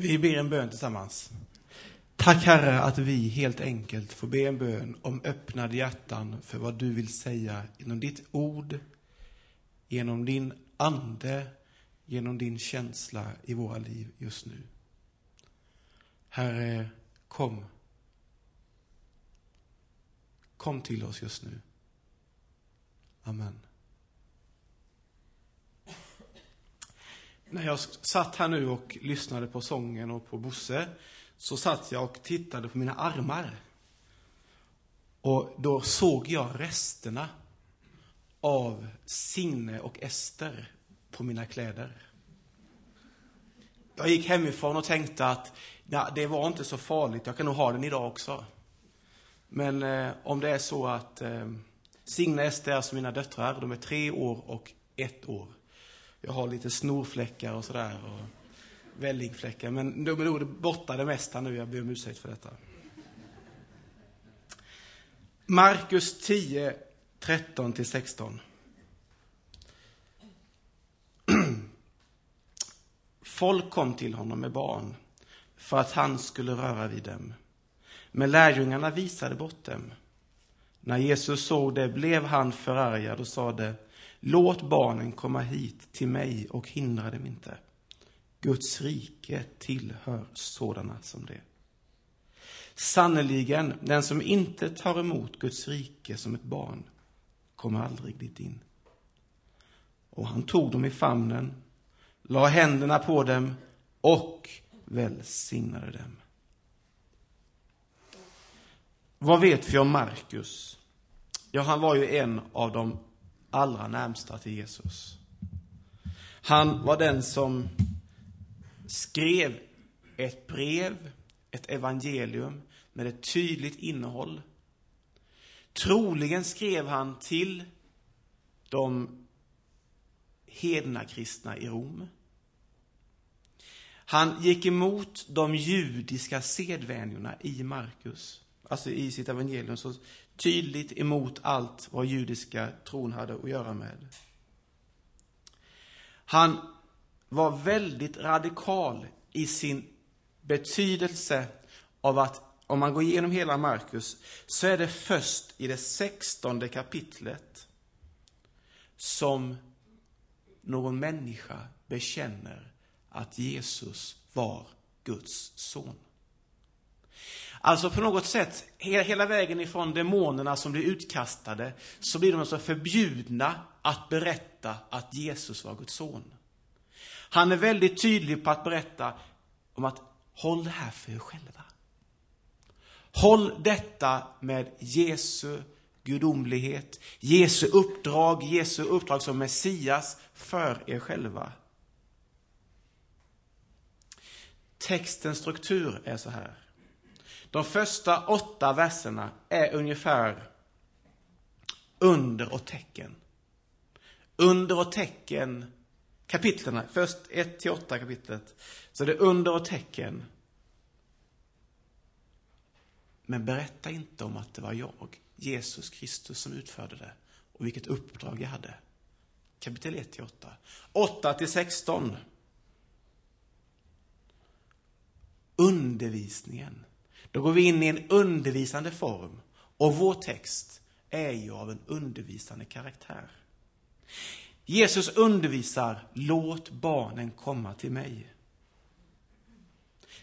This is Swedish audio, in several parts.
Vi ber en bön tillsammans. Tack Herre att vi helt enkelt får be en bön om öppnade hjärtan för vad du vill säga genom ditt ord, genom din ande, genom din känsla i våra liv just nu. Herre, kom. Kom till oss just nu. Amen. När jag satt här nu och lyssnade på sången och på Bosse så satt jag och tittade på mina armar. Och då såg jag resterna av Signe och Ester på mina kläder. Jag gick hemifrån och tänkte att ja, det var inte så farligt, jag kan nog ha den idag också. Men eh, om det är så att eh, Signe och Ester är alltså mina döttrar, de är tre år och ett år. Jag har lite snorfläckar och sådär. Och vällingfläckar. Men de är nog borta det mesta nu. Jag ber om ursäkt för detta. Markus 10, 13 16. Folk kom till honom med barn för att han skulle röra vid dem. Men lärjungarna visade bort dem. När Jesus såg det blev han förargad och sade Låt barnen komma hit till mig och hindra dem inte. Guds rike tillhör sådana som det. Sannerligen, den som inte tar emot Guds rike som ett barn kommer aldrig dit in. Och han tog dem i famnen, la händerna på dem och välsignade dem. Vad vet vi om Markus? Ja, han var ju en av de allra närmsta till Jesus. Han var den som skrev ett brev, ett evangelium med ett tydligt innehåll. Troligen skrev han till de hedna kristna i Rom. Han gick emot de judiska sedvänjorna i Markus, alltså i sitt evangelium, så tydligt emot allt vad judiska tron hade att göra med. Han var väldigt radikal i sin betydelse av att om man går igenom hela Markus så är det först i det sextonde kapitlet som någon människa bekänner att Jesus var Guds son. Alltså på något sätt, hela vägen ifrån demonerna som blir utkastade, så blir de alltså förbjudna att berätta att Jesus var Guds son. Han är väldigt tydlig på att berätta om att håll det här för er själva. Håll detta med Jesu gudomlighet, Jesu uppdrag, Jesu uppdrag som Messias för er själva. Textens struktur är så här. De första åtta verserna är ungefär under och tecken. Under och tecken, kapitlen, först 1 till 8 kapitlet, så det är under och tecken. Men berätta inte om att det var jag, Jesus Kristus, som utförde det och vilket uppdrag jag hade. Kapitel 1 till 8. 8 till 16. Undervisningen. Då går vi in i en undervisande form. Och vår text är ju av en undervisande karaktär. Jesus undervisar, låt barnen komma till mig.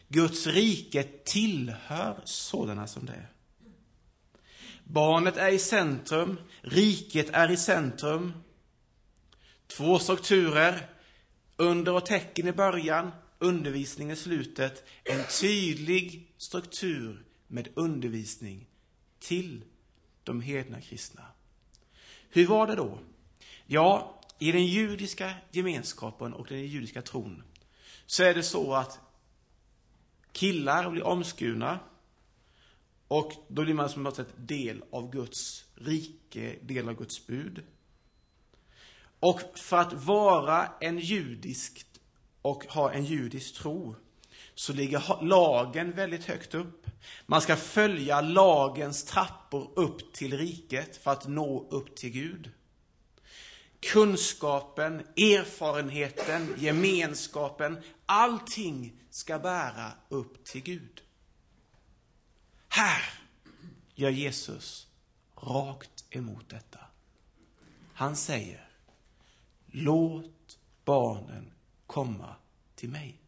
Guds rike tillhör sådana som det. Barnet är i centrum, riket är i centrum. Två strukturer, under och tecken i början, undervisning i slutet, en tydlig struktur med undervisning till de hedna kristna. Hur var det då? Ja, i den judiska gemenskapen och den judiska tron så är det så att killar blir omskurna och då blir man som något sätt del av Guds rike, del av Guds bud. Och för att vara en judisk och har en judisk tro så ligger lagen väldigt högt upp. Man ska följa lagens trappor upp till riket för att nå upp till Gud. kunskapen, erfarenheten, gemenskapen, allting ska bära upp till Gud. Här gör Jesus rakt emot detta. Han säger, låt barnen komma till mig.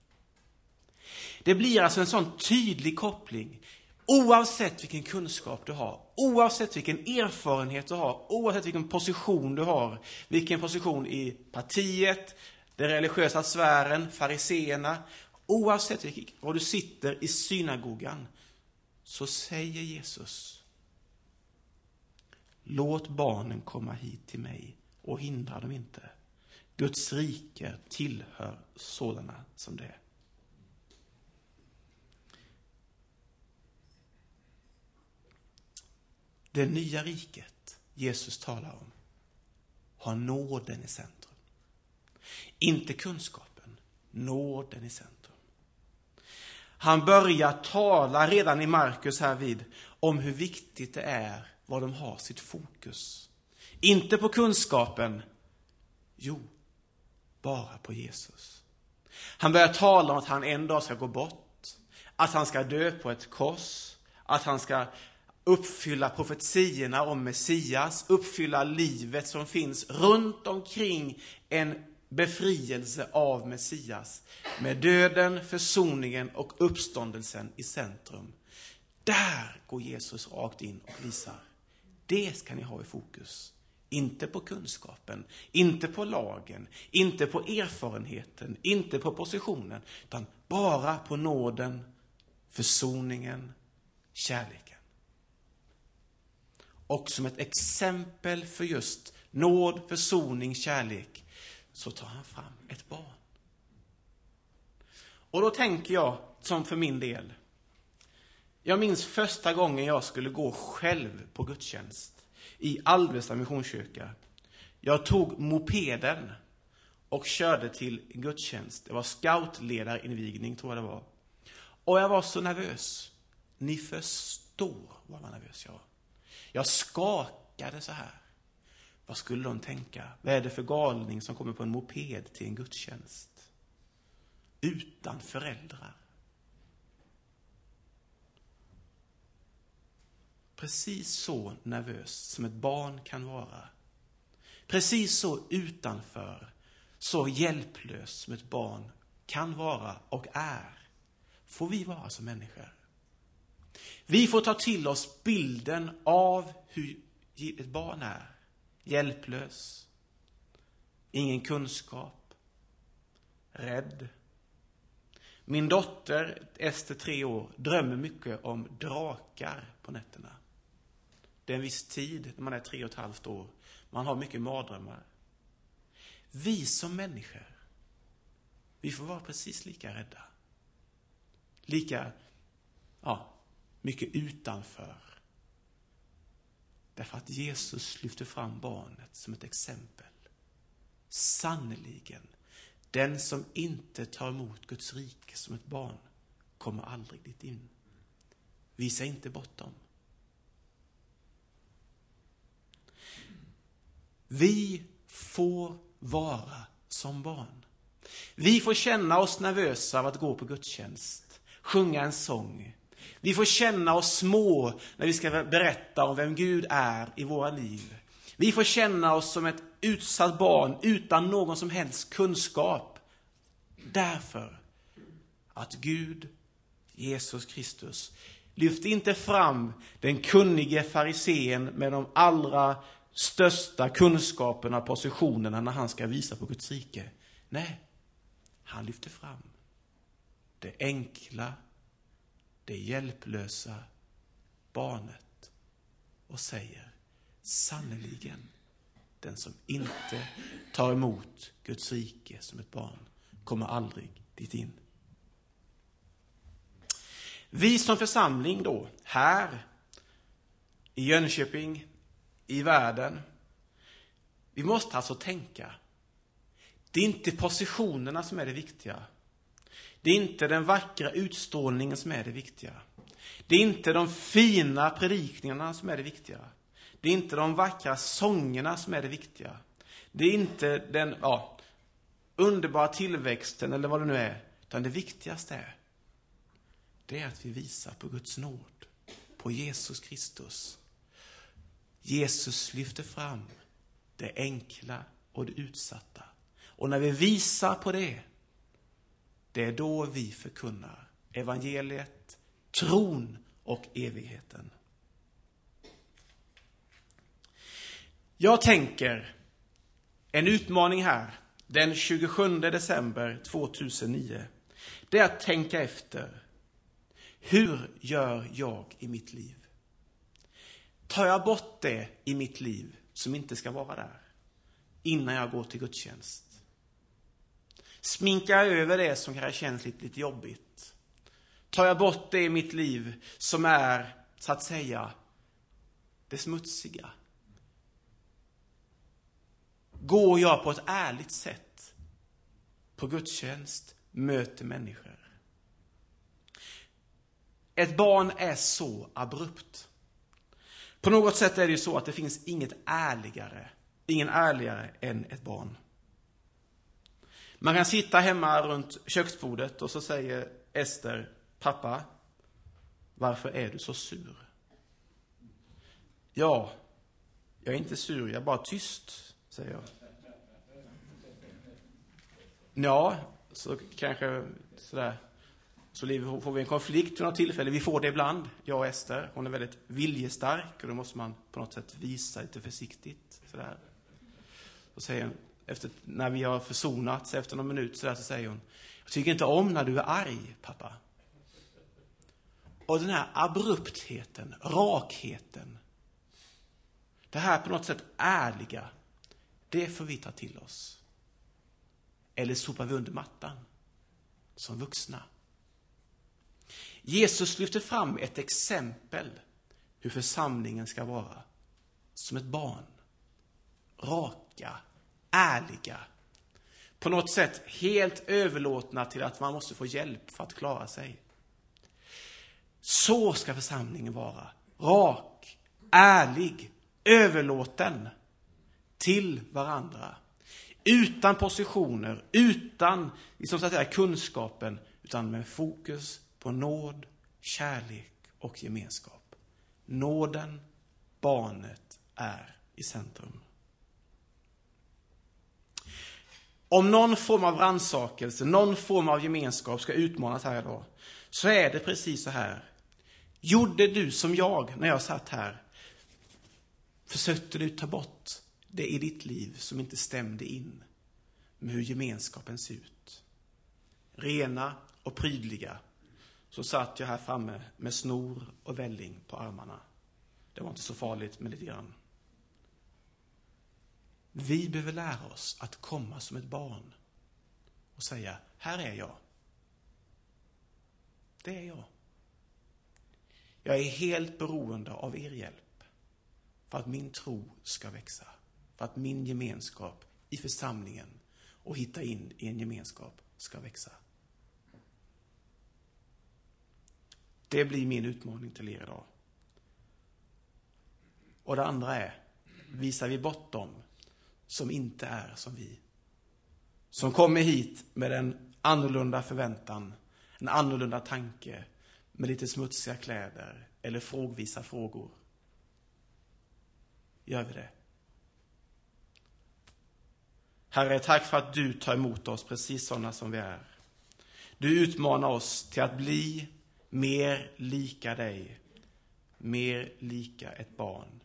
Det blir alltså en sån tydlig koppling. Oavsett vilken kunskap du har, oavsett vilken erfarenhet du har, oavsett vilken position du har, vilken position i partiet, den religiösa sfären, fariseerna, oavsett var du sitter i synagogan, så säger Jesus, låt barnen komma hit till mig och hindra dem inte. Guds rike tillhör sådana som det är. Det nya riket Jesus talar om har nåden i centrum. Inte kunskapen, nåden i centrum. Han börjar tala redan i Markus här vid om hur viktigt det är var de har sitt fokus. Inte på kunskapen, jo, bara på Jesus. Han börjar tala om att han en dag ska gå bort, att han ska dö på ett kors, att han ska uppfylla profetiorna om Messias, uppfylla livet som finns runt omkring en befrielse av Messias med döden, försoningen och uppståndelsen i centrum. Där går Jesus rakt in och visar. Det ska ni ha i fokus. Inte på kunskapen, inte på lagen, inte på erfarenheten, inte på positionen, utan bara på nåden, försoningen, kärleken. Och som ett exempel för just nåd, försoning, kärlek, så tar han fram ett barn. Och då tänker jag, som för min del, jag minns första gången jag skulle gå själv på gudstjänst i Alvesta missionskyrka. Jag tog mopeden och körde till gudstjänst. Det var scoutledarinvigning, tror jag det var. Och jag var så nervös. Ni förstår vad nervös jag var. Jag skakade så här. Vad skulle de tänka? Vad är det för galning som kommer på en moped till en gudstjänst? Utan föräldrar. Precis så nervös som ett barn kan vara. Precis så utanför, så hjälplös som ett barn kan vara och är, får vi vara som människor. Vi får ta till oss bilden av hur ett barn är. Hjälplös, ingen kunskap, rädd. Min dotter, Ester, tre år, drömmer mycket om drakar på nätterna. Det är en viss tid när man är tre och ett halvt år. Man har mycket mardrömmar. Vi som människor, vi får vara precis lika rädda. Lika, ja, mycket utanför. Därför att Jesus lyfter fram barnet som ett exempel. Sannerligen, den som inte tar emot Guds rike som ett barn kommer aldrig dit in. Visa inte bort dem. Vi får vara som barn. Vi får känna oss nervösa av att gå på gudstjänst, sjunga en sång, vi får känna oss små när vi ska berätta om vem Gud är i våra liv. Vi får känna oss som ett utsatt barn utan någon som helst kunskap. Därför att Gud, Jesus Kristus, lyfte inte fram den kunnige farisén med de allra största kunskaperna positionerna när han ska visa på Guds rike. Nej, han lyfter fram det enkla, det hjälplösa barnet och säger sannerligen, den som inte tar emot Guds rike som ett barn kommer aldrig dit in. Vi som församling då, här i Jönköping, i världen, vi måste alltså tänka. Det är inte positionerna som är det viktiga. Det är inte den vackra utstrålningen som är det viktiga. Det är inte de fina predikningarna som är det viktiga. Det är inte de vackra sångerna som är det viktiga. Det är inte den ja, underbara tillväxten eller vad det nu är, utan det viktigaste är, det är att vi visar på Guds nåd, på Jesus Kristus. Jesus lyfter fram det enkla och det utsatta. Och när vi visar på det, det är då vi förkunnar evangeliet, tron och evigheten. Jag tänker en utmaning här den 27 december 2009. Det är att tänka efter. Hur gör jag i mitt liv? Tar jag bort det i mitt liv som inte ska vara där innan jag går till gudstjänst? Sminkar jag över det som kanske känns lite, lite jobbigt? Tar jag bort det i mitt liv som är, så att säga, det smutsiga? Går jag på ett ärligt sätt på gudstjänst, möter människor? Ett barn är så abrupt. På något sätt är det ju så att det finns inget ärligare, ingen ärligare än ett barn. Man kan sitta hemma runt köksbordet och så säger Ester, pappa, varför är du så sur? Ja, jag är inte sur, jag är bara tyst, säger jag. Ja, så kanske sådär. Så får vi en konflikt vid något tillfälle. Vi får det ibland, jag och Ester. Hon är väldigt viljestark och då måste man på något sätt visa lite försiktigt. Sådär. Så säger hon, efter, när vi har försonats efter någon minut sådär, så säger hon, jag tycker inte om när du är arg, pappa. Och den här abruptheten, rakheten, det här på något sätt ärliga, det får vi ta till oss. Eller sopar vi under mattan som vuxna? Jesus lyfter fram ett exempel hur församlingen ska vara. Som ett barn. Raka, ärliga. På något sätt helt överlåtna till att man måste få hjälp för att klara sig. Så ska församlingen vara. Rak, ärlig, överlåten till varandra. Utan positioner, utan liksom så att säga, kunskapen, utan med fokus på nåd, kärlek och gemenskap. Nåden, barnet, är i centrum. Om någon form av rannsakelse, någon form av gemenskap ska utmanas här idag, så är det precis så här. Gjorde du som jag när jag satt här? Försökte du ta bort det i ditt liv som inte stämde in med hur gemenskapen ser ut? Rena och prydliga, så satt jag här framme med snor och välling på armarna. Det var inte så farligt men lite grann. Vi behöver lära oss att komma som ett barn och säga, här är jag. Det är jag. Jag är helt beroende av er hjälp för att min tro ska växa. För att min gemenskap i församlingen och hitta in i en gemenskap ska växa. Det blir min utmaning till er idag. Och det andra är, visar vi bort dem som inte är som vi. Som kommer hit med en annorlunda förväntan, en annorlunda tanke, med lite smutsiga kläder eller frågvisa frågor. Gör vi det? Herre, tack för att du tar emot oss precis sådana som vi är. Du utmanar oss till att bli mer lika dig, mer lika ett barn.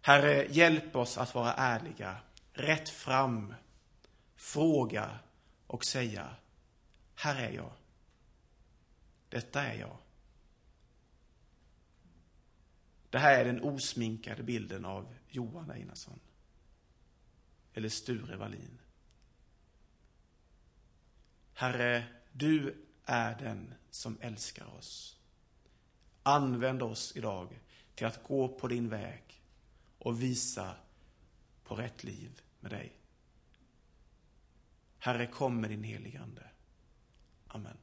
Herre, hjälp oss att vara ärliga, rätt fram, fråga och säga, här är jag. Detta är jag. Det här är den osminkade bilden av Johan Einarsson. Eller Sture Wallin. Herre, du är den som älskar oss. Använd oss idag till att gå på din väg och visa på rätt liv med dig. Herre, kom med din heligande. Amen.